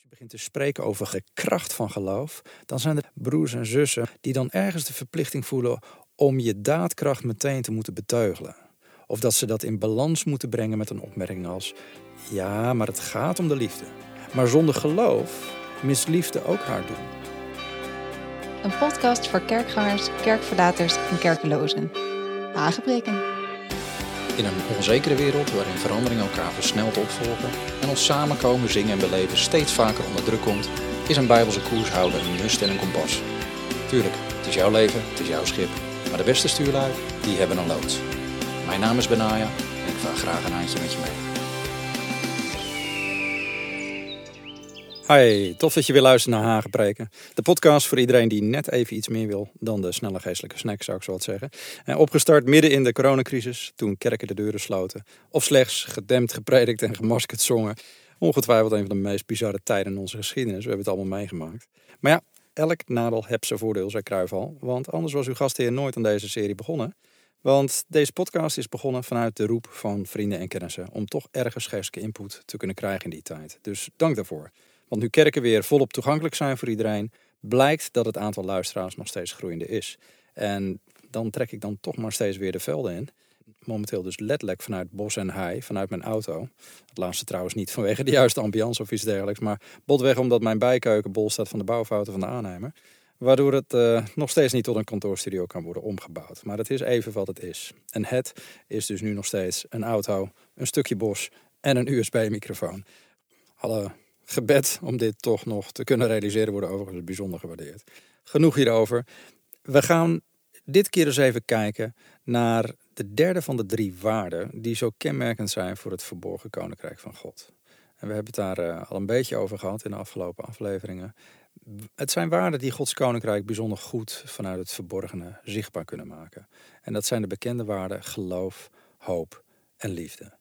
Als je begint te spreken over de kracht van geloof, dan zijn er broers en zussen die dan ergens de verplichting voelen om je daadkracht meteen te moeten beteugelen. Of dat ze dat in balans moeten brengen met een opmerking als: Ja, maar het gaat om de liefde. Maar zonder geloof mist liefde ook haar doel. Een podcast voor kerkgangers, kerkverlaters en kerkelozen. Aangebreken. In een onzekere wereld waarin veranderingen elkaar versneld opvolgen en ons samenkomen, zingen en beleven steeds vaker onder druk komt, is een bijbelse koershouder een must en een kompas. Tuurlijk, het is jouw leven, het is jouw schip, maar de beste stuurlui, die hebben een loods. Mijn naam is Benaya en ik vaar graag een handje met je mee. Hi, tof dat je weer luistert naar Hagenpreken. De podcast voor iedereen die net even iets meer wil dan de snelle geestelijke snack, zou ik zo wat zeggen. En opgestart midden in de coronacrisis, toen kerken de deuren sloten. Of slechts gedempt, gepredikt en gemaskerd zongen. Ongetwijfeld een van de meest bizarre tijden in onze geschiedenis. We hebben het allemaal meegemaakt. Maar ja, elk nadeel heeft zijn voordeel, zei Kruijval. Want anders was uw gastheer nooit aan deze serie begonnen. Want deze podcast is begonnen vanuit de roep van vrienden en kennissen. Om toch ergens geestelijke input te kunnen krijgen in die tijd. Dus dank daarvoor. Want nu kerken weer volop toegankelijk zijn voor iedereen, blijkt dat het aantal luisteraars nog steeds groeiende is. En dan trek ik dan toch maar steeds weer de velden in. Momenteel dus letterlijk vanuit bos en hei, vanuit mijn auto. Het laatste trouwens niet vanwege de juiste ambiance of iets dergelijks. Maar botweg omdat mijn bijkeuken bol staat van de bouwfouten van de aannemer. Waardoor het uh, nog steeds niet tot een kantoorstudio kan worden omgebouwd. Maar het is even wat het is. En het is dus nu nog steeds een auto, een stukje bos en een USB-microfoon. Alle gebed om dit toch nog te kunnen realiseren worden overigens bijzonder gewaardeerd. Genoeg hierover. We gaan dit keer eens even kijken naar de derde van de drie waarden die zo kenmerkend zijn voor het verborgen koninkrijk van God. En we hebben het daar uh, al een beetje over gehad in de afgelopen afleveringen. Het zijn waarden die Gods koninkrijk bijzonder goed vanuit het verborgene zichtbaar kunnen maken. En dat zijn de bekende waarden geloof, hoop en liefde.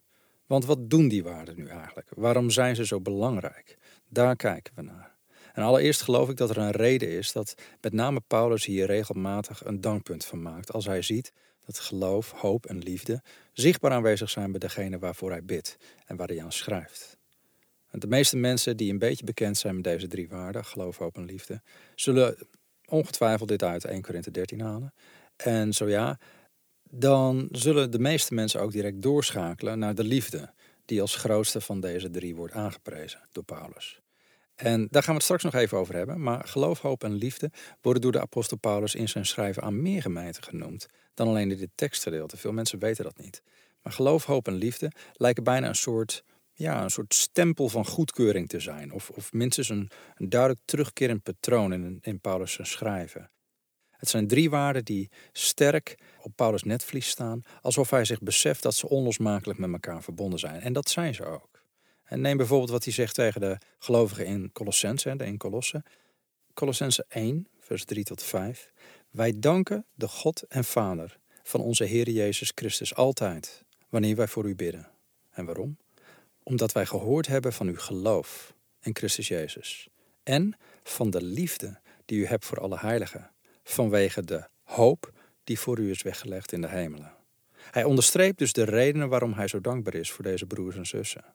Want wat doen die waarden nu eigenlijk? Waarom zijn ze zo belangrijk? Daar kijken we naar. En allereerst geloof ik dat er een reden is dat met name Paulus hier regelmatig een dankpunt van maakt. Als hij ziet dat geloof, hoop en liefde zichtbaar aanwezig zijn bij degene waarvoor hij bidt en waar hij aan schrijft. De meeste mensen die een beetje bekend zijn met deze drie waarden, geloof, hoop en liefde, zullen ongetwijfeld dit uit 1 Korinthe 13 halen. En zo ja, dan zullen de meeste mensen ook direct doorschakelen naar de liefde, die als grootste van deze drie wordt aangeprezen door Paulus. En daar gaan we het straks nog even over hebben. Maar geloof, hoop en liefde worden door de apostel Paulus in zijn schrijven aan meer gemeenten genoemd dan alleen in dit tekstgedeelte. Veel mensen weten dat niet. Maar geloof, hoop en liefde lijken bijna een soort, ja, een soort stempel van goedkeuring te zijn. Of, of minstens een, een duidelijk terugkerend patroon in, in Paulus' schrijven. Het zijn drie waarden die sterk op Paulus' netvlies staan, alsof hij zich beseft dat ze onlosmakelijk met elkaar verbonden zijn. En dat zijn ze ook. En neem bijvoorbeeld wat hij zegt tegen de gelovigen in Colossense, de in Colosse. Colossense 1, vers 3 tot 5. Wij danken de God en Vader van onze Heer Jezus Christus altijd, wanneer wij voor u bidden. En waarom? Omdat wij gehoord hebben van uw geloof in Christus Jezus en van de liefde die u hebt voor alle heiligen vanwege de hoop die voor u is weggelegd in de hemelen. Hij onderstreept dus de redenen waarom hij zo dankbaar is voor deze broers en zussen.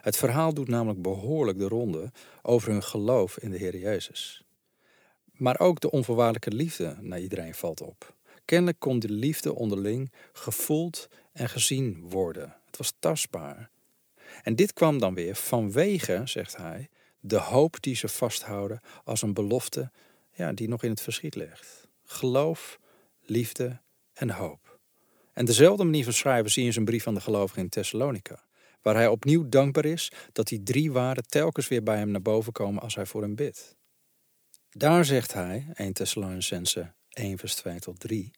Het verhaal doet namelijk behoorlijk de ronde over hun geloof in de Heer Jezus. Maar ook de onvoorwaardelijke liefde naar iedereen valt op. Kennelijk kon de liefde onderling gevoeld en gezien worden. Het was tastbaar. En dit kwam dan weer vanwege, zegt hij, de hoop die ze vasthouden als een belofte ja, die nog in het verschiet ligt geloof, liefde en hoop. En dezelfde manier van schrijven zie je in zijn brief aan de gelovigen in Thessalonica, waar hij opnieuw dankbaar is dat die drie waarden telkens weer bij hem naar boven komen als hij voor hem bidt. Daar zegt hij, 1 Thessalonicense 1 vers 2 tot 3,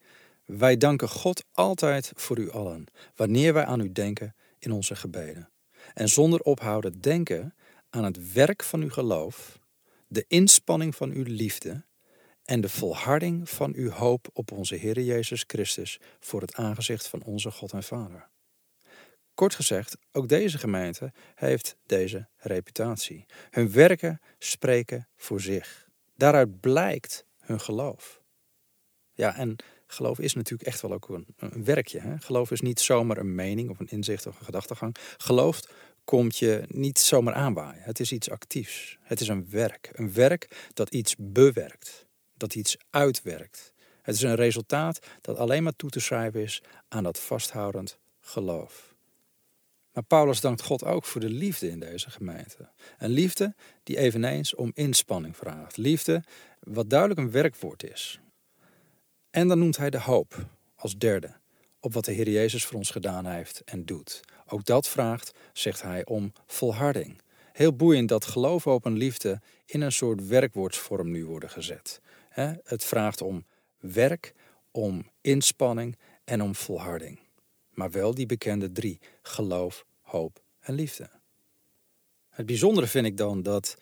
wij danken God altijd voor u allen, wanneer wij aan u denken in onze gebeden. En zonder ophouden denken aan het werk van uw geloof, de inspanning van uw liefde en de volharding van uw hoop op onze Heer Jezus Christus voor het aangezicht van onze God en Vader. Kort gezegd, ook deze gemeente heeft deze reputatie. Hun werken spreken voor zich. Daaruit blijkt hun geloof. Ja, en geloof is natuurlijk echt wel ook een, een werkje. Hè? Geloof is niet zomaar een mening of een inzicht of een gedachtegang. Geloof komt je niet zomaar aanwaaien. Het is iets actiefs. Het is een werk. Een werk dat iets bewerkt. Dat iets uitwerkt. Het is een resultaat dat alleen maar toe te schrijven is aan dat vasthoudend geloof. Maar Paulus dankt God ook voor de liefde in deze gemeente. Een liefde die eveneens om inspanning vraagt. Liefde wat duidelijk een werkwoord is. En dan noemt hij de hoop als derde op wat de Heer Jezus voor ons gedaan heeft en doet. Ook dat vraagt, zegt hij, om volharding. Heel boeiend dat geloof, hoop en liefde in een soort werkwoordsvorm nu worden gezet. Het vraagt om werk, om inspanning en om volharding. Maar wel die bekende drie: geloof, hoop en liefde. Het bijzondere vind ik dan dat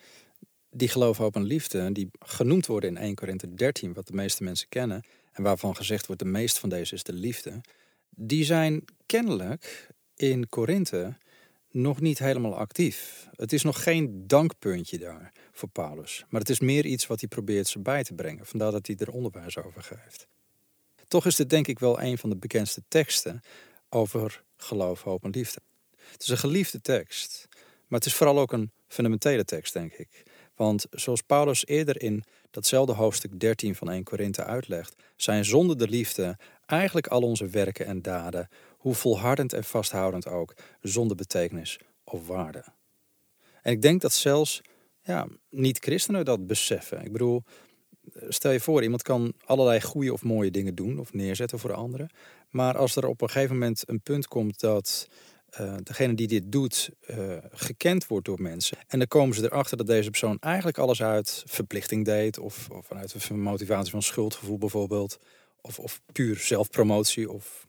die geloof, hoop en liefde, die genoemd worden in 1 Korinthe 13, wat de meeste mensen kennen, en waarvan gezegd wordt de meest van deze is de liefde, die zijn kennelijk in Korinthe nog niet helemaal actief. Het is nog geen dankpuntje daar voor Paulus, maar het is meer iets wat hij probeert ze bij te brengen. Vandaar dat hij er onderwijs over geeft. Toch is dit denk ik wel een van de bekendste teksten over geloof, hoop en liefde. Het is een geliefde tekst, maar het is vooral ook een fundamentele tekst, denk ik. Want zoals Paulus eerder in datzelfde hoofdstuk 13 van 1 Korinthe uitlegt, zijn zonder de liefde eigenlijk al onze werken en daden, hoe volhardend en vasthoudend ook, zonder betekenis of waarde. En ik denk dat zelfs ja, niet-christenen dat beseffen. Ik bedoel, stel je voor, iemand kan allerlei goede of mooie dingen doen of neerzetten voor anderen. Maar als er op een gegeven moment een punt komt dat uh, degene die dit doet uh, gekend wordt door mensen. En dan komen ze erachter dat deze persoon eigenlijk alles uit verplichting deed. Of, of vanuit een motivatie van schuldgevoel bijvoorbeeld. Of, of puur zelfpromotie. Of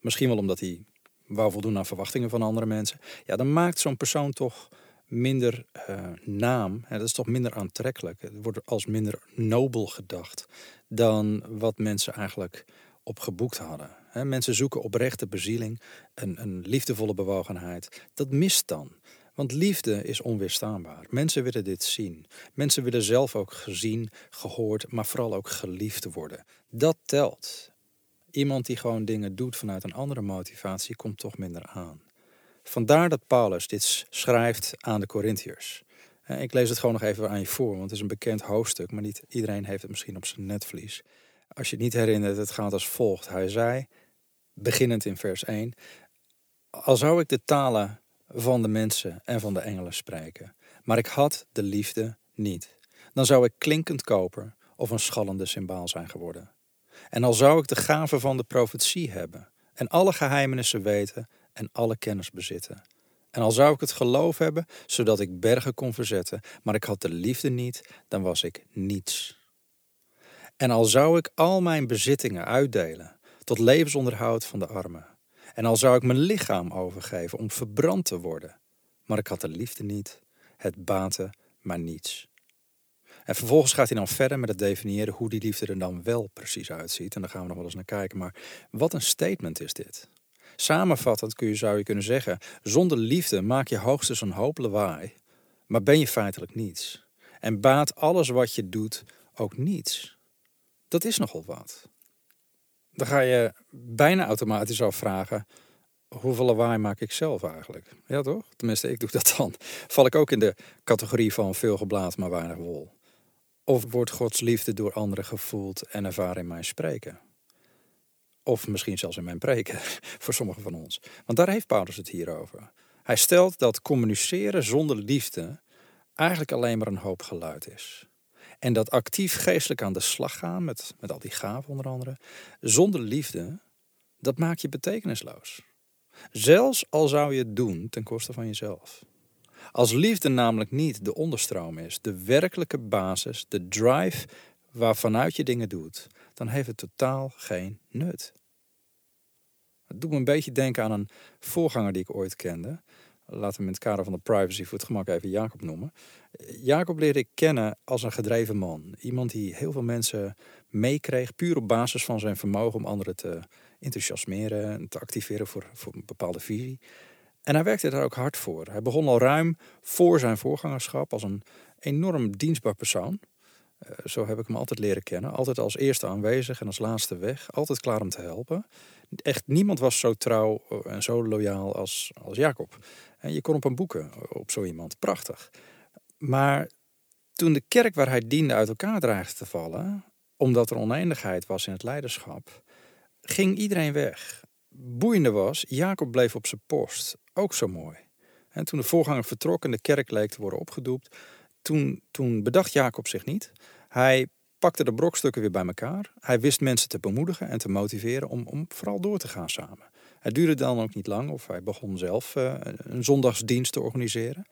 misschien wel omdat hij wou voldoen aan verwachtingen van andere mensen. Ja, dan maakt zo'n persoon toch minder uh, naam. Hè, dat is toch minder aantrekkelijk. Het wordt als minder nobel gedacht dan wat mensen eigenlijk op geboekt hadden. mensen zoeken oprechte bezieling, een, een liefdevolle bewogenheid. Dat mist dan. Want liefde is onweerstaanbaar. Mensen willen dit zien. Mensen willen zelf ook gezien, gehoord, maar vooral ook geliefd worden. Dat telt. Iemand die gewoon dingen doet vanuit een andere motivatie komt toch minder aan. Vandaar dat Paulus dit schrijft aan de Corinthiërs. Ik lees het gewoon nog even aan je voor, want het is een bekend hoofdstuk, maar niet iedereen heeft het misschien op zijn netvlies. Als je het niet herinnert, het gaat als volgt. Hij zei, beginnend in vers 1, al zou ik de talen van de mensen en van de engelen spreken, maar ik had de liefde niet, dan zou ik klinkend koper of een schallende symbaal zijn geworden. En al zou ik de gave van de profetie hebben en alle geheimenissen weten en alle kennis bezitten. En al zou ik het geloof hebben, zodat ik bergen kon verzetten, maar ik had de liefde niet, dan was ik niets. En al zou ik al mijn bezittingen uitdelen tot levensonderhoud van de armen. En al zou ik mijn lichaam overgeven om verbrand te worden. Maar ik had de liefde niet, het baatte maar niets. En vervolgens gaat hij dan verder met het definiëren hoe die liefde er dan wel precies uitziet. En daar gaan we nog wel eens naar kijken. Maar wat een statement is dit. Samenvattend kun je, zou je kunnen zeggen: zonder liefde maak je hoogstens een hoop lawaai, maar ben je feitelijk niets. En baat alles wat je doet ook niets dat is nogal wat. Dan ga je bijna automatisch afvragen, hoeveel lawaai maak ik zelf eigenlijk? Ja toch? Tenminste, ik doe dat dan. Val ik ook in de categorie van veel geblaad, maar weinig wol? Of wordt Gods liefde door anderen gevoeld en ervaren in mijn spreken? Of misschien zelfs in mijn preken, voor sommigen van ons. Want daar heeft Paulus het hier over. Hij stelt dat communiceren zonder liefde eigenlijk alleen maar een hoop geluid is. En dat actief geestelijk aan de slag gaan, met, met al die gaven onder andere, zonder liefde, dat maakt je betekenisloos. Zelfs al zou je het doen ten koste van jezelf. Als liefde namelijk niet de onderstroom is, de werkelijke basis, de drive waarvanuit je dingen doet, dan heeft het totaal geen nut. Het doet me een beetje denken aan een voorganger die ik ooit kende laten we in het kader van de privacy voor het gemak even Jacob noemen. Jacob leerde ik kennen als een gedreven man. Iemand die heel veel mensen meekreeg, puur op basis van zijn vermogen om anderen te enthousiasmeren en te activeren voor, voor een bepaalde visie. En hij werkte daar ook hard voor. Hij begon al ruim voor zijn voorgangerschap als een enorm dienstbaar persoon. Zo heb ik hem altijd leren kennen. Altijd als eerste aanwezig en als laatste weg. Altijd klaar om te helpen. Echt niemand was zo trouw en zo loyaal als, als Jacob. En je kon op hem boeken op zo iemand. Prachtig. Maar toen de kerk waar hij diende uit elkaar dreigde te vallen, omdat er oneindigheid was in het leiderschap, ging iedereen weg. Boeiende was, Jacob bleef op zijn post. Ook zo mooi. En toen de voorganger vertrok en de kerk leek te worden opgedoept, toen, toen bedacht Jacob zich niet. Hij pakte de brokstukken weer bij elkaar. Hij wist mensen te bemoedigen en te motiveren om, om vooral door te gaan samen. Het duurde dan ook niet lang of hij begon zelf uh, een zondagsdienst te organiseren.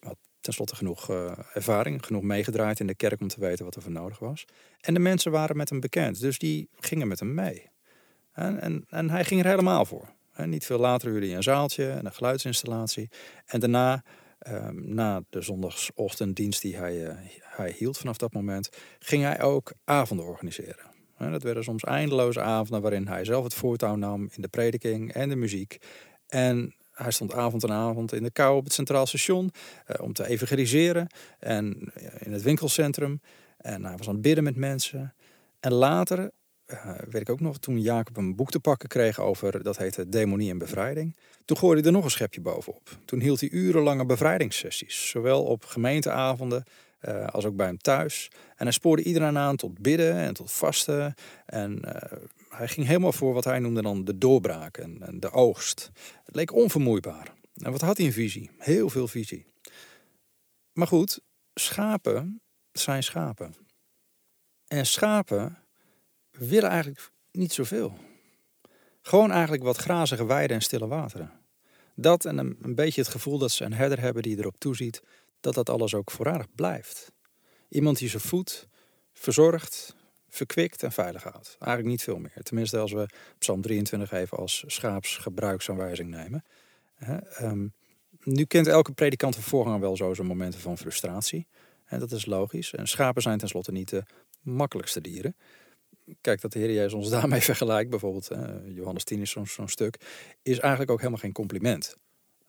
Had tenslotte genoeg uh, ervaring, genoeg meegedraaid in de kerk om te weten wat er voor nodig was. En de mensen waren met hem bekend, dus die gingen met hem mee. En, en, en hij ging er helemaal voor. En niet veel later huurde hij een zaaltje en een geluidsinstallatie. En daarna, um, na de zondagsochtenddienst die hij, uh, hij hield vanaf dat moment, ging hij ook avonden organiseren. En dat werden soms eindeloze avonden waarin hij zelf het voortouw nam in de prediking en de muziek. En hij stond avond en avond in de kou op het Centraal Station uh, om te evangeliseren en in het winkelcentrum. En hij was aan het bidden met mensen. En later uh, weet ik ook nog, toen Jacob een boek te pakken kreeg over, dat heette Demonie en Bevrijding. Toen gooide hij er nog een schepje bovenop. Toen hield hij urenlange bevrijdingssessies, zowel op gemeenteavonden uh, als ook bij hem thuis. En hij spoorde iedereen aan tot bidden en tot vasten. En uh, hij ging helemaal voor wat hij noemde dan de doorbraak en, en de oogst. Het leek onvermoeibaar. En wat had hij een visie? Heel veel visie. Maar goed, schapen zijn schapen. En schapen willen eigenlijk niet zoveel. Gewoon eigenlijk wat grazige weiden en stille wateren. Dat en een, beetje het gevoel dat ze een herder hebben die erop toeziet dat dat alles ook voorradig blijft. Iemand die ze voedt, verzorgt, verkwikt en veilig houdt. Eigenlijk niet veel meer. Tenminste, als we Psalm 23 even als schaapsgebruiksaanwijzing nemen. Um, nu kent elke predikant van voorganger wel zo zijn momenten van frustratie. En dat is logisch. En schapen zijn tenslotte niet de makkelijkste dieren kijk, dat de Heer Jezus ons daarmee vergelijkt, bijvoorbeeld Johannes 10 is zo'n stuk, is eigenlijk ook helemaal geen compliment.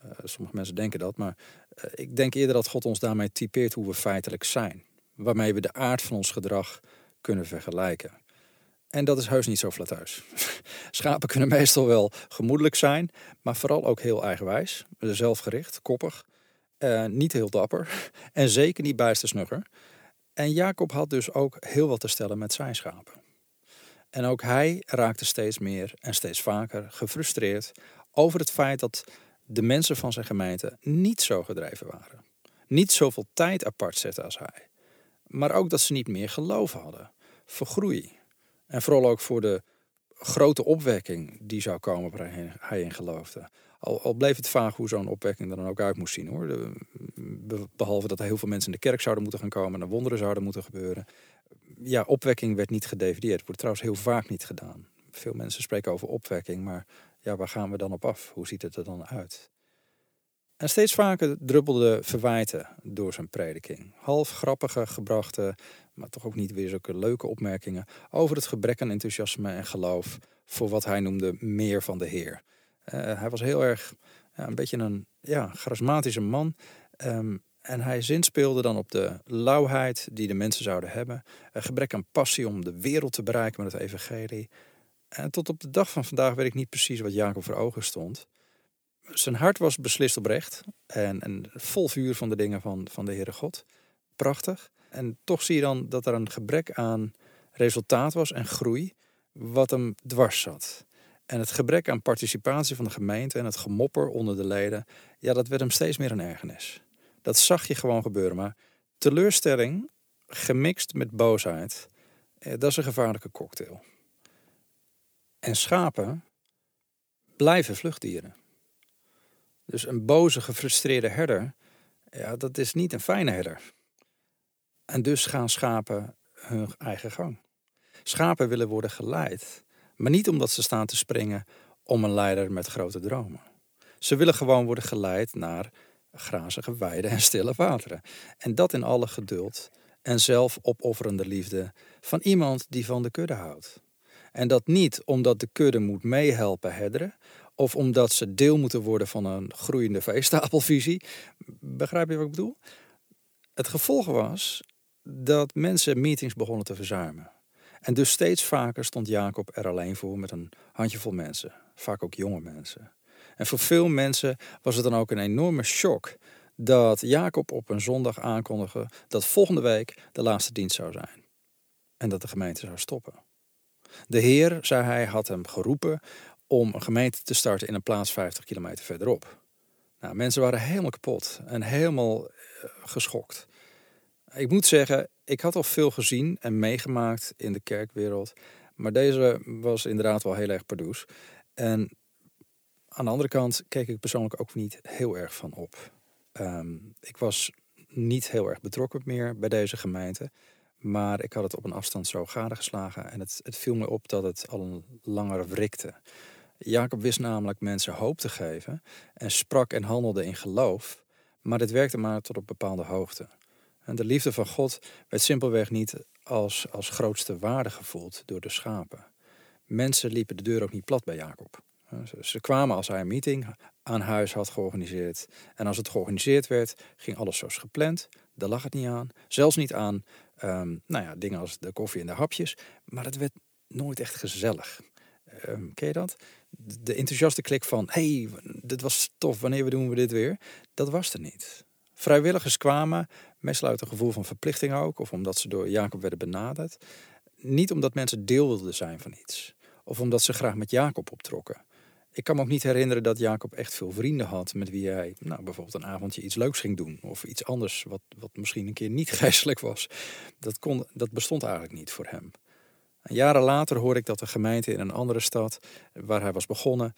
Uh, sommige mensen denken dat, maar uh, ik denk eerder dat God ons daarmee typeert hoe we feitelijk zijn. Waarmee we de aard van ons gedrag kunnen vergelijken. En dat is heus niet zo flatteus. Schapen kunnen meestal wel gemoedelijk zijn, maar vooral ook heel eigenwijs, zelfgericht, koppig, uh, niet heel dapper en zeker niet bijster snugger. En Jacob had dus ook heel wat te stellen met zijn schapen. En ook hij raakte steeds meer en steeds vaker gefrustreerd over het feit dat de mensen van zijn gemeente niet zo gedreven waren. Niet zoveel tijd apart zetten als hij. Maar ook dat ze niet meer geloof hadden voor groei. En vooral ook voor de grote opwekking die zou komen waar hij in geloofde. Al, al bleef het vaag hoe zo'n opwekking er dan ook uit moest zien hoor. behalve dat er heel veel mensen in de kerk zouden moeten gaan komen en wonderen zouden moeten gebeuren ja, opwekking werd niet gedefinieerd. Wordt trouwens heel vaak niet gedaan. Veel mensen spreken over opwekking, maar ja, waar gaan we dan op af? Hoe ziet het er dan uit? En steeds vaker druppelde verwijten door zijn prediking. Half grappige gebrachte, maar toch ook niet weer zulke leuke opmerkingen over het gebrek aan enthousiasme en geloof voor wat hij noemde meer van de Heer. Uh, hij was heel erg ja, een beetje een ja, charismatische man. Um, en hij zinspeelde dan op de lauwheid die de mensen zouden hebben. Een gebrek aan passie om de wereld te bereiken met het evangelie. En tot op de dag van vandaag weet ik niet precies wat Jacob voor ogen stond. Zijn hart was beslist oprecht en, en vol vuur van de dingen van, van de Heere God. Prachtig. En toch zie je dan dat er een gebrek aan resultaat was en groei, wat hem dwars zat. En het gebrek aan participatie van de gemeente en het gemopper onder de leden, ja, dat werd hem steeds meer een ergernis. Dat zag je gewoon gebeuren. Maar teleurstelling gemixt met boosheid, eh, dat is een gevaarlijke cocktail. En schapen blijven vluchtdieren. Dus een boze, gefrustreerde herder, ja, dat is niet een fijne herder. En dus gaan schapen hun eigen gang. Schapen willen worden geleid, maar niet omdat ze staan te springen om een leider met grote dromen. Ze willen gewoon worden geleid naar grazige weiden en stille wateren. En dat in alle geduld en zelfopofferende liefde van iemand die van de kudde houdt. En dat niet omdat de kudde moet meehelpen herderen, of omdat ze deel moeten worden van een groeiende veestapelvisie. Begrijp je wat ik bedoel? Het gevolg was dat mensen meetings begonnen te verzuimen. En dus steeds vaker stond Jacob er alleen voor met een handjevol mensen, vaak ook jonge mensen. En voor veel mensen was het dan ook een enorme shock dat Jacob op een zondag aankondigde dat volgende week de laatste dienst zou zijn en dat de gemeente zou stoppen. De Heer, zei hij, had hem geroepen om een gemeente te starten in een plaats 50 kilometer verderop. Nou, mensen waren helemaal kapot en helemaal eh, geschokt. Ik moet zeggen, ik had al veel gezien en meegemaakt in de kerkwereld. Maar deze was inderdaad wel heel erg pardoes. En aan de andere kant keek ik persoonlijk ook niet heel erg van op. Ehm, ik was niet heel erg betrokken meer bij deze gemeente. Maar ik had het op een afstand zo gadegeslagen. En het, het viel me op dat het al een langer wrikte. Jacob wist namelijk mensen hoop te geven. En sprak en handelde in geloof. Maar dit werkte maar tot op bepaalde hoogte. En de liefde van God werd simpelweg niet als, als grootste waarde gevoeld door de schapen. Mensen liepen de deur ook niet plat bij Jacob. Ze kwamen als hij een meeting aan huis had georganiseerd. En als het georganiseerd werd, ging alles zoals gepland. Daar lag het niet aan. Zelfs niet aan um, nou ja, dingen als de koffie en de hapjes. Maar het werd nooit echt gezellig. Um, ken je dat? De enthousiaste klik van: hey, dit was tof, wanneer doen we dit weer? Dat was er niet. Vrijwilligers kwamen, meestal uit een gevoel van verplichting ook, of omdat ze door Jacob werden benaderd. Niet omdat mensen deel wilden zijn van iets, of omdat ze graag met Jacob optrokken. Ik kan me ook niet herinneren dat Jacob echt veel vrienden had met wie hij nou, bijvoorbeeld een avondje iets leuks ging doen. Of iets anders wat, wat misschien een keer niet geestelijk was. Dat, kon, dat bestond eigenlijk niet voor hem. En jaren later hoorde ik dat de gemeente in een andere stad, waar hij was begonnen,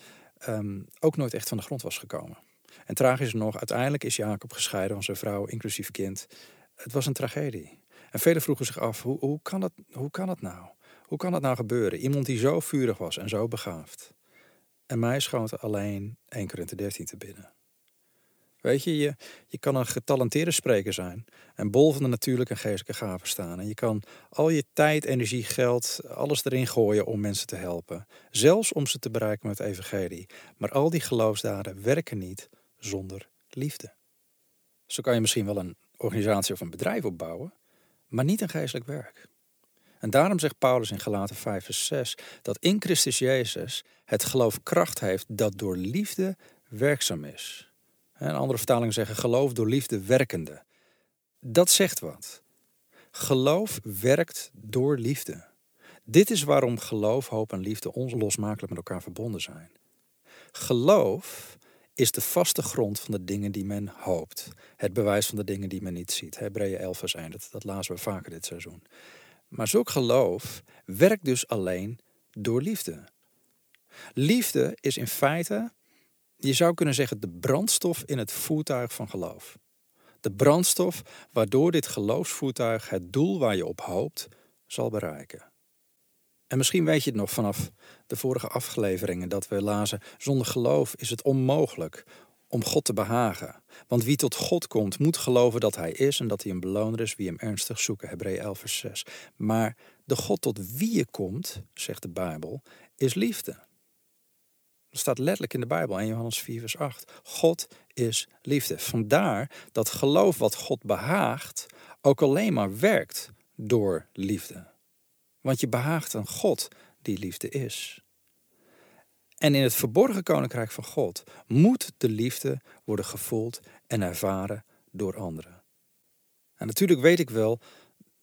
um, ook nooit echt van de grond was gekomen. En tragisch nog, uiteindelijk is Jacob gescheiden van zijn vrouw, inclusief kind. Het was een tragedie. En velen vroegen zich af, hoe, hoe, kan het, hoe kan het nou? Hoe kan het nou gebeuren? Iemand die zo vurig was en zo begaafd. En mij schoot alleen 1 Korinthe 13 te binnen. Weet je, je, je kan een getalenteerde spreker zijn en bol van de natuurlijke en geestelijke gaven staan. En je kan al je tijd, energie, geld, alles erin gooien om mensen te helpen. Zelfs om ze te bereiken met het evangelie. Maar al die geloofsdaden werken niet zonder liefde. Zo kan je misschien wel een organisatie of een bedrijf opbouwen, maar niet een geestelijk werk. En daarom zegt Paulus in Galaten 5 vers 6 dat in Christus Jezus het geloof kracht heeft dat door liefde werkzaam is. En andere vertalingen zeggen geloof door liefde werkende. Dat zegt wat. Geloof werkt door liefde. Dit is waarom geloof, hoop en liefde onlosmakelijk met elkaar verbonden zijn. Geloof is de vaste grond van de dingen die men hoopt. Het bewijs van de dingen die men niet ziet. Hebreeën 11 vers 1, dat, dat lazen we vaker dit seizoen. Maar zulk geloof werkt dus alleen door liefde. Liefde is in feite, je zou kunnen zeggen, de brandstof in het voertuig van geloof. De brandstof waardoor dit geloofsvoertuig het doel waar je op hoopt zal bereiken. En misschien weet je het nog vanaf de vorige afleveringen dat we lazen: zonder geloof is het onmogelijk om God te behagen. Want wie tot God komt, moet geloven dat Hij is en dat Hij een beloner is wie Hem ernstig zoeken. Hebreeën 11, vers 6. Maar de God tot wie je komt, zegt de Bijbel, is liefde. Dat staat letterlijk in de Bijbel, 1 Johannes 4, vers 8. God is liefde. Vandaar dat geloof wat God behaagt ook alleen maar werkt door liefde. Want je behaagt een God die liefde is. En in het verborgen koninkrijk van God moet de liefde worden gevoeld en ervaren door anderen. En natuurlijk weet ik wel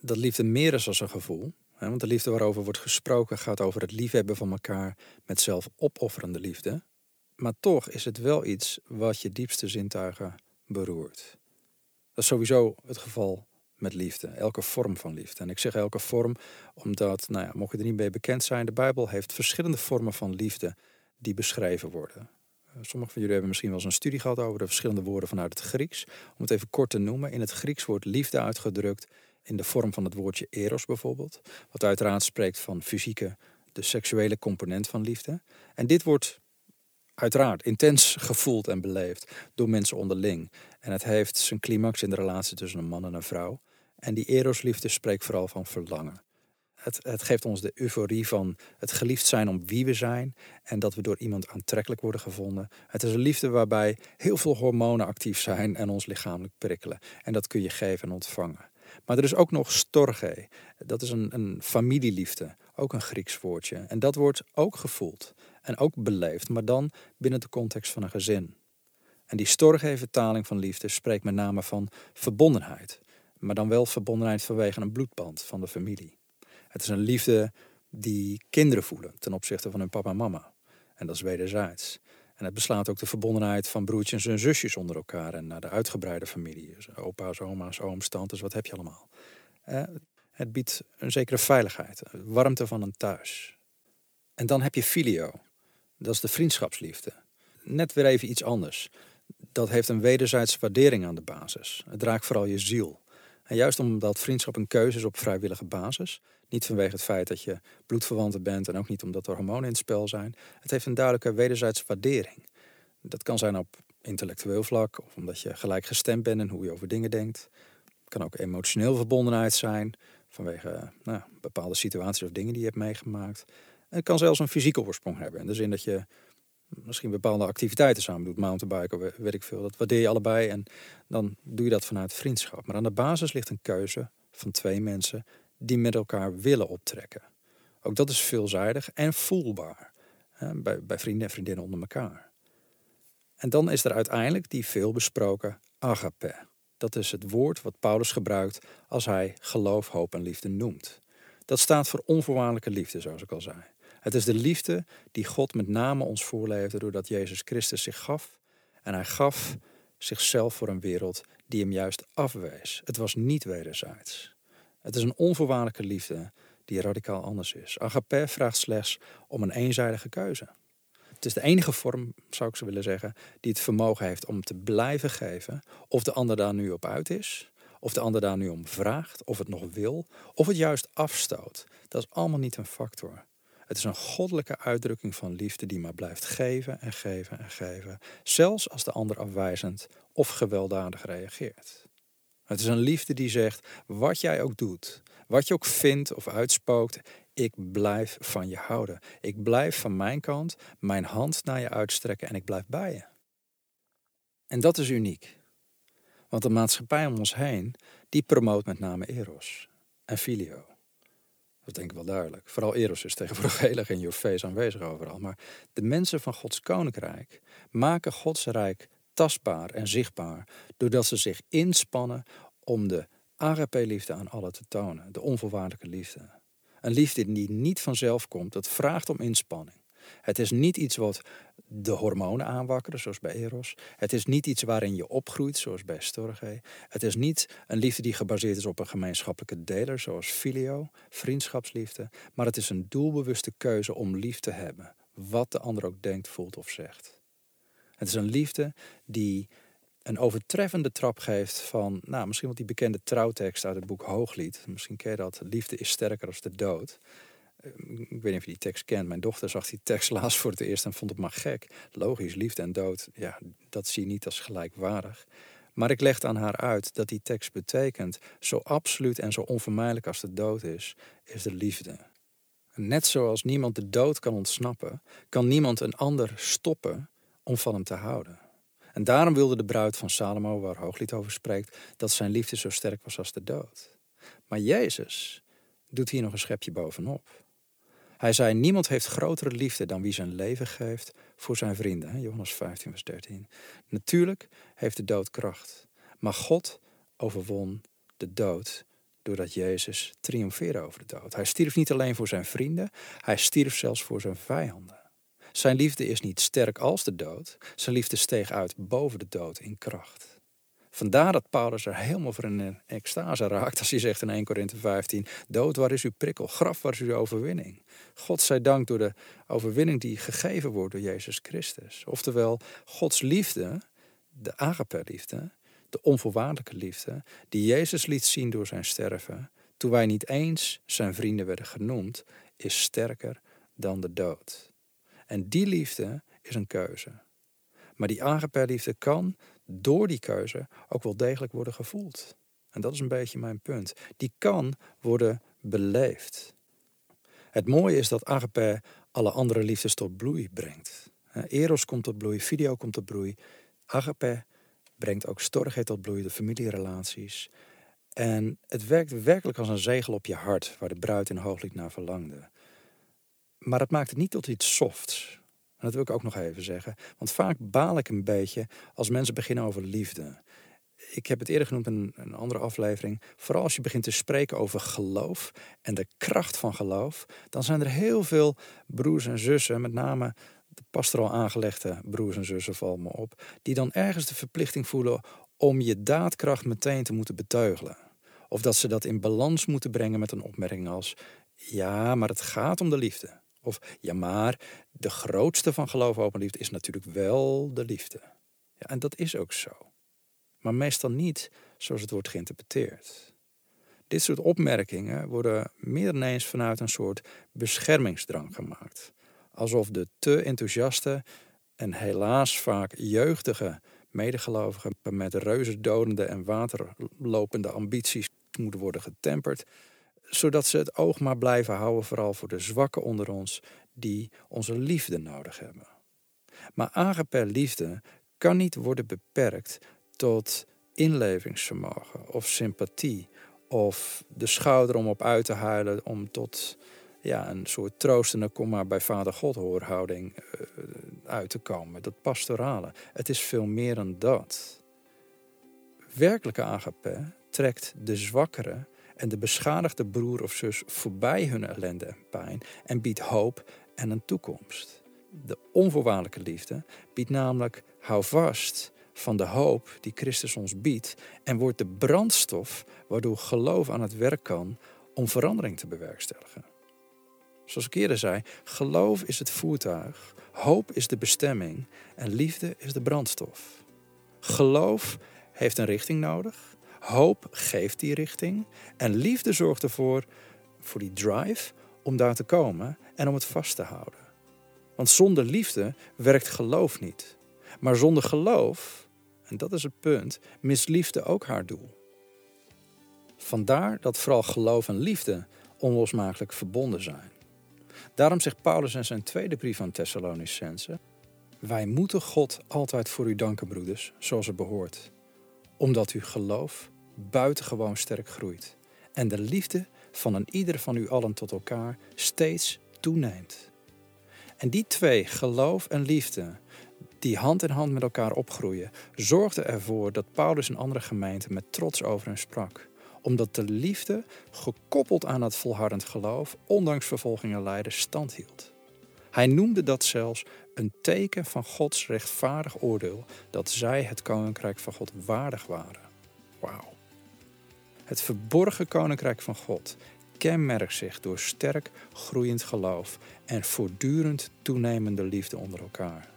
dat liefde meer is dan een gevoel. Want de liefde waarover wordt gesproken gaat over het liefhebben van elkaar met zelfopofferende liefde. Maar toch is het wel iets wat je diepste zintuigen beroert. Dat is sowieso het geval met liefde, elke vorm van liefde. En ik zeg elke vorm omdat, nou ja, mocht je er niet mee bekend zijn, de Bijbel heeft verschillende vormen van liefde die beschreven worden. Eh, Sommigen van jullie hebben misschien wel eens een studie gehad over de verschillende woorden vanuit het Grieks. Om het even kort te noemen, in het Grieks wordt liefde uitgedrukt in de vorm van het woordje eros bijvoorbeeld. Wat uiteraard spreekt van fysieke, de seksuele component van liefde. En dit wordt uiteraard intens gevoeld en beleefd door mensen onderling. En het heeft zijn climax in de relatie tussen een man en een vrouw. En die erosliefde spreekt vooral van verlangen. Het, het, geeft ons de euforie van het geliefd zijn om wie we zijn en dat we door iemand aantrekkelijk worden gevonden. Het is een liefde waarbij heel veel hormonen actief zijn en ons lichamelijk prikkelen. En dat kun je geven en ontvangen. Maar er is ook nog storge. Dat is een, een familieliefde, ook een Grieks woordje. En dat wordt ook gevoeld en ook beleefd, maar dan binnen de context van een gezin. En die storge vertaling van liefde spreekt met name van verbondenheid. Maar dan wel verbondenheid vanwege een bloedband van de familie. Het is een liefde die kinderen voelen ten opzichte van hun papa en mama. En dat is wederzijds. En het beslaat ook de verbondenheid van broertjes en zusjes onder elkaar en naar de uitgebreide familie. Dus opa's, oma's, ooms, tantes, wat heb je allemaal. Eh, het biedt een zekere veiligheid, warmte van een thuis. En dan heb je filio. Dat is de vriendschapsliefde. Net weer even iets anders. Dat heeft een wederzijdse waardering aan de basis. Het raakt vooral je ziel. En juist omdat vriendschap een keuze is op vrijwillige basis, niet vanwege het feit dat je bloedverwanten bent en ook niet omdat er hormonen in het spel zijn, het heeft een duidelijke wederzijdse waardering. Dat kan zijn op intellectueel vlak of omdat je gelijk gestemd bent in hoe je over dingen denkt. Het kan ook emotioneel verbondenheid zijn vanwege nou, bepaalde situaties of dingen die je hebt meegemaakt. En het kan zelfs een fysieke oorsprong hebben. In de zin dat je misschien bepaalde activiteiten samen doet, mountainbiken weet ik veel. Dat waardeer je allebei en dan doe je dat vanuit vriendschap. Maar aan de basis ligt een keuze van twee mensen die met elkaar willen optrekken. Ook dat is veelzijdig en voelbaar hè, bij, bij vrienden en vriendinnen onder elkaar. En dan is er uiteindelijk die veelbesproken agape. Dat is het woord wat Paulus gebruikt als hij geloof, hoop en liefde noemt. Dat staat voor onvoorwaardelijke liefde, zoals ik al zei. Het is de liefde die God met name ons voorleefde doordat Jezus Christus zich gaf. En hij gaf zichzelf voor een wereld die hem juist afwees. Het was niet wederzijds. Het is een onvoorwaardelijke liefde die radicaal anders is. Agape vraagt slechts om een eenzijdige keuze. Het is de enige vorm, zou ik zo willen zeggen, die het vermogen heeft om te blijven geven. Of de ander daar nu op uit is, of de ander daar nu om vraagt, of het nog wil, of het juist afstoot. Dat is allemaal niet een factor. Het is een goddelijke uitdrukking van liefde die maar blijft geven en geven en geven, zelfs als de ander afwijzend of gewelddadig reageert. Het is een liefde die zegt: wat jij ook doet, wat je ook vindt of uitspookt, ik blijf van je houden. Ik blijf van mijn kant mijn hand naar je uitstrekken en ik blijf bij je. En dat is uniek. Want de maatschappij om ons heen, die promoot met name eros en filio. Dat denk ik wel duidelijk. Vooral Eros is tegenwoordig heel erg in your face aanwezig overal. Maar de mensen van Gods koninkrijk maken Gods rijk tastbaar en zichtbaar. Doordat ze zich inspannen om de agape-liefde aan allen te tonen. De onvoorwaardelijke liefde. Een liefde die niet vanzelf komt, dat vraagt om inspanning. Het is niet iets wat de hormonen aanwakkeren, zoals bij Eros. Het is niet iets waarin je opgroeit, zoals bij Storge. Het is niet een liefde die gebaseerd is op een gemeenschappelijke deler, zoals filio, vriendschapsliefde. Maar het is een doelbewuste keuze om lief te hebben, wat de ander ook denkt, voelt of zegt. Het is een liefde die een overtreffende trap geeft van, nou, misschien wel die bekende trouwtekst uit het boek Hooglied. Misschien ken je dat, liefde is sterker als de dood. Ik weet niet of je die tekst kent. Mijn dochter zag die tekst laatst voor het eerst en vond het maar gek. Logisch, liefde en dood, ja, dat zie je niet als gelijkwaardig. Maar ik legde aan haar uit dat die tekst betekent: zo absoluut en zo onvermijdelijk als de dood is, is de liefde. Net zoals niemand de dood kan ontsnappen, kan niemand een ander stoppen om van hem te houden. En daarom wilde de bruid van Salomo, waar Hooglied over spreekt, dat zijn liefde zo sterk was als de dood. Maar Jezus doet hier nog een schepje bovenop. Hij zei: Niemand heeft grotere liefde dan wie zijn leven geeft voor zijn vrienden. Johannes 15, vers 13. Natuurlijk heeft de dood kracht. Maar God overwon de dood doordat Jezus triomfeerde over de dood. Hij stierf niet alleen voor zijn vrienden, hij stierf zelfs voor zijn vijanden. Zijn liefde is niet sterk als de dood, zijn liefde steeg uit boven de dood in kracht. Vandaar dat Paulus er helemaal voor in extase raakt als hij zegt in 1 Korinthe 15: Dood, waar is uw prikkel? Graf, waar is uw overwinning? God zij dank door de overwinning die gegeven wordt door Jezus Christus. Oftewel, Gods liefde, de agape-liefde, de onvoorwaardelijke liefde, die Jezus liet zien door zijn sterven, toen wij niet eens zijn vrienden werden genoemd, is sterker dan de dood. En die liefde is een keuze. Maar die agape-liefde kan door die keuze ook wel degelijk worden gevoeld. En dat is een beetje mijn punt. Die kan worden beleefd. Het mooie is dat agape alle andere liefdes tot bloei brengt. Eros komt tot bloei, video komt tot bloei. Agape brengt ook storgheid tot bloei, de familierelaties. En het werkt werkelijk als een zegel op je hart, waar de bruid in hooglied naar verlangde. Maar het maakt het niet tot iets softs. Dat wil ik ook nog even zeggen. Want vaak baal ik een beetje als mensen beginnen over liefde. Ik heb het eerder genoemd in een andere aflevering. Vooral als je begint te spreken over geloof en de kracht van geloof, dan zijn er heel veel broers en zussen, met name de pastoraal aangelegde broers en zussen, val me op, die dan ergens de verplichting voelen om je daadkracht meteen te moeten beteugelen. Of dat ze dat in balans moeten brengen met een opmerking als: ja, maar het gaat om de liefde. Of ja, maar de grootste van geloof, open liefde is natuurlijk wel de liefde. Ja, en dat is ook zo. Maar meestal niet zoals het wordt geïnterpreteerd. Dit soort opmerkingen worden meer dan eens vanuit een soort beschermingsdrang gemaakt. Alsof de te enthousiaste en helaas vaak jeugdige medegelovigen met reuzendodende en waterlopende ambities moeten worden getemperd zodat ze het oog maar blijven houden, vooral voor de zwakken onder ons, die onze liefde nodig hebben. Maar agape liefde kan niet worden beperkt tot inlevingsvermogen of sympathie of de schouder om op uit te huilen om tot ja, een soort troostende kom maar bij vader God hoorhouding uh, uit te komen. Dat pastorale. Het is veel meer dan dat. Werkelijke agape trekt de zwakkere en de beschadigde broer of zus voorbij hun ellende en pijn en biedt hoop en een toekomst. De onvoorwaardelijke liefde biedt namelijk hou vast van de hoop die Christus ons biedt en wordt de brandstof waardoor geloof aan het werk kan om verandering te bewerkstelligen. Zoals ik eerder zei, geloof is het voertuig, hoop is de bestemming en liefde is de brandstof. Geloof heeft een richting nodig Hoop geeft die richting en liefde zorgt ervoor, voor die drive, om daar te komen en om het vast te houden. Want zonder liefde werkt geloof niet. Maar zonder geloof, en dat is het punt, mist liefde ook haar doel. Vandaar dat vooral geloof en liefde onlosmakelijk verbonden zijn. Daarom zegt Paulus in zijn tweede brief aan Thessalonicense: Wij moeten God altijd voor u danken, broeders, zoals het behoort, omdat uw geloof buitengewoon sterk groeit. En de liefde van een ieder van u allen tot elkaar steeds toeneemt. En die twee, geloof en liefde, die hand in hand met elkaar opgroeien, zorgden ervoor dat Paulus en andere gemeenten met trots over hen sprak. Omdat de liefde, gekoppeld aan het volhardend geloof, ondanks vervolgingen lijden, stand hield. Hij noemde dat zelfs een teken van Gods rechtvaardig oordeel dat zij het koninkrijk van God waardig waren. Wauw. Het verborgen koninkrijk van God kenmerkt zich door sterk groeiend geloof en voortdurend toenemende liefde onder elkaar.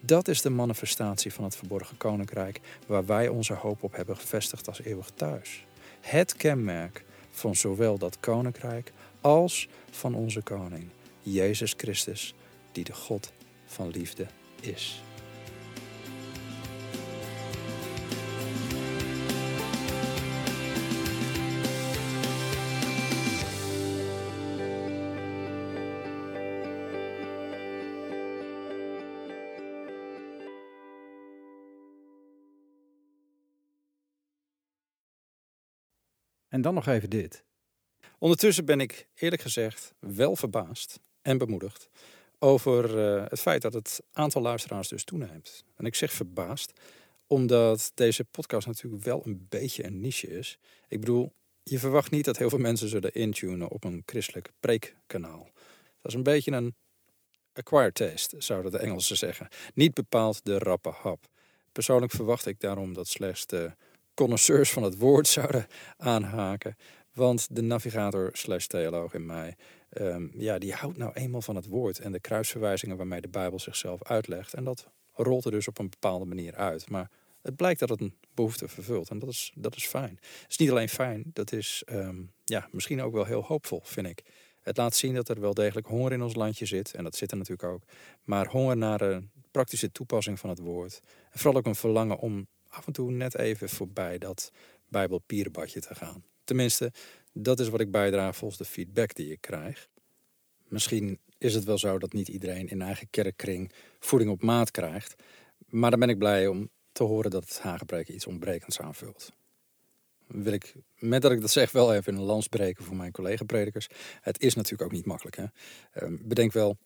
Dat is de manifestatie van het verborgen koninkrijk waar wij onze hoop op hebben gevestigd als eeuwig thuis. Het kenmerk van zowel dat koninkrijk als van onze koning, Jezus Christus, die de God van liefde is. En dan nog even dit. Ondertussen ben ik eerlijk gezegd wel verbaasd en bemoedigd over uh, het feit dat het aantal luisteraars dus toeneemt. En ik zeg verbaasd omdat deze podcast natuurlijk wel een beetje een niche is. Ik bedoel, je verwacht niet dat heel veel mensen zullen intunen op een christelijk preekkanaal. Dat is een beetje een acquired taste, zouden de Engelsen zeggen. Niet bepaald de rappe hap. Persoonlijk verwacht ik daarom dat slechts de connoisseurs van het woord zouden aanhaken. Want de navigator slash theoloog in mij, ehm, ja, die houdt nou eenmaal van het woord en de kruisverwijzingen waarmee de Bijbel zichzelf uitlegt. En dat rolt er dus op een bepaalde manier uit. Maar het blijkt dat het een behoefte vervult en dat is, dat is fijn. Het is niet alleen fijn, dat is ehm, ja, misschien ook wel heel hoopvol, vind ik. Het laat zien dat er wel degelijk honger in ons landje zit, en dat zit er natuurlijk ook. Maar honger naar een praktische toepassing van het woord. En vooral ook een verlangen om af en toe net even voorbij dat Bijbelpierenbadje te gaan. Tenminste, dat is wat ik bijdraag volgens de feedback die ik krijg. Misschien is het wel zo dat niet iedereen in eigen kerkkring voeding op maat krijgt. Maar dan ben ik blij om te horen dat het Hagebreken iets ontbrekends aanvult. wil ik, met dat ik dat zeg, wel even een lans breken voor mijn collega-predikers. Het is natuurlijk ook niet makkelijk. Hè? Ehm, bedenk wel,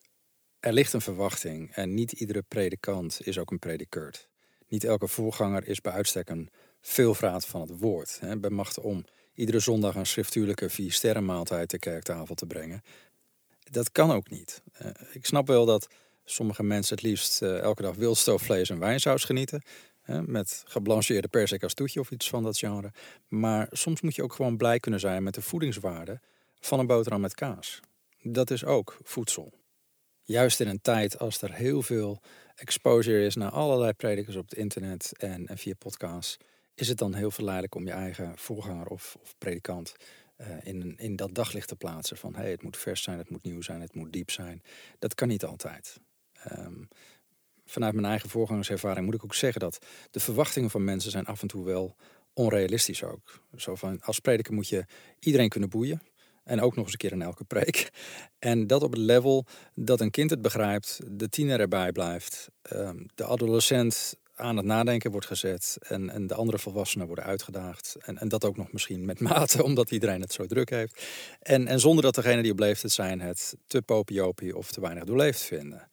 er ligt een verwachting en niet iedere predikant is ook een predikeurt. Niet elke voorganger is bij uitstek een veelvraat van het woord. Hè? Bij machten om iedere zondag een schriftuurlijke vier sterrenmaaltijd ter kerktafel te brengen. Dat kan ook niet. Uh, ik snap wel dat sommige mensen het liefst uh, elke dag wildstoofvlees en wijnsaus genieten. Met geblancheerde persik toetje of iets van dat genre. Maar soms moet je ook gewoon blij kunnen zijn met de voedingswaarde van een boterham met kaas. Dat is ook voedsel. Juist in een tijd als er heel veel exposure is naar allerlei predikers op het internet en, via podcasts, is het dan heel verleidelijk om je eigen voorganger of, of predikant uh, in, in dat daglicht te plaatsen. Van hey, het moet vers zijn, het moet nieuw zijn, het moet diep zijn. Dat kan niet altijd. Um, vanuit mijn eigen voorgangerservaring moet ik ook zeggen dat de verwachtingen van mensen zijn af en toe wel onrealistisch ook. Zo van, als prediker moet je iedereen kunnen boeien. En ook nog eens een keer in elke preek. En dat op het level dat een kind het begrijpt, de tiener erbij blijft, ehm, de adolescent aan het nadenken wordt gezet en, en de andere volwassenen worden uitgedaagd. En, en dat ook nog misschien met mate, omdat iedereen het zo druk heeft. En, en zonder dat degene die op leeftijd zijn het te popiopie of te weinig doorleefd vinden.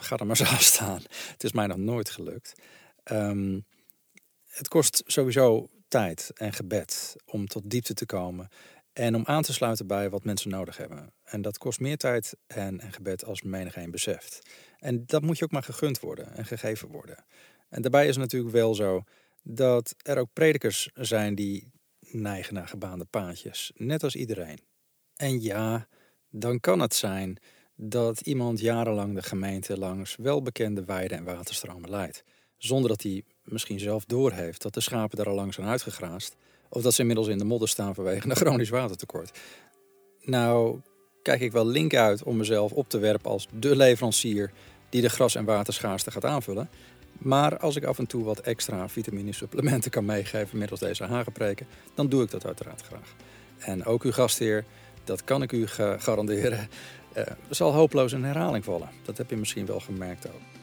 ga er maar zo staan. Het is mij nog nooit gelukt. Um, het kost sowieso tijd en gebed om tot diepte te komen. En om aan te sluiten bij wat mensen nodig hebben. En dat kost meer tijd en, en gebed als menigeen beseft. En dat moet je ook maar gegund worden en gegeven worden. En daarbij is het natuurlijk wel zo dat er ook predikers zijn die neigen naar gebaande paadjes, net als iedereen. En ja, dan kan het zijn dat iemand jarenlang de gemeente langs welbekende weiden en waterstromen leidt, zonder dat hij misschien zelf doorheeft dat de schapen daar al lang zijn uitgegraast, of dat ze inmiddels in de modder staan vanwege een chronisch watertekort. Nou, kijk ik wel link uit om mezelf op te werpen als de leverancier die de gras- en waterschaarste gaat aanvullen. Maar als ik af en toe wat extra vitaminesupplementen kan meegeven middels deze hagenpreken, dan doe ik dat uiteraard graag. En ook uw gastheer, dat kan ik u garanderen, uh, zal hopeloos in herhaling vallen. Dat heb je misschien wel gemerkt ook.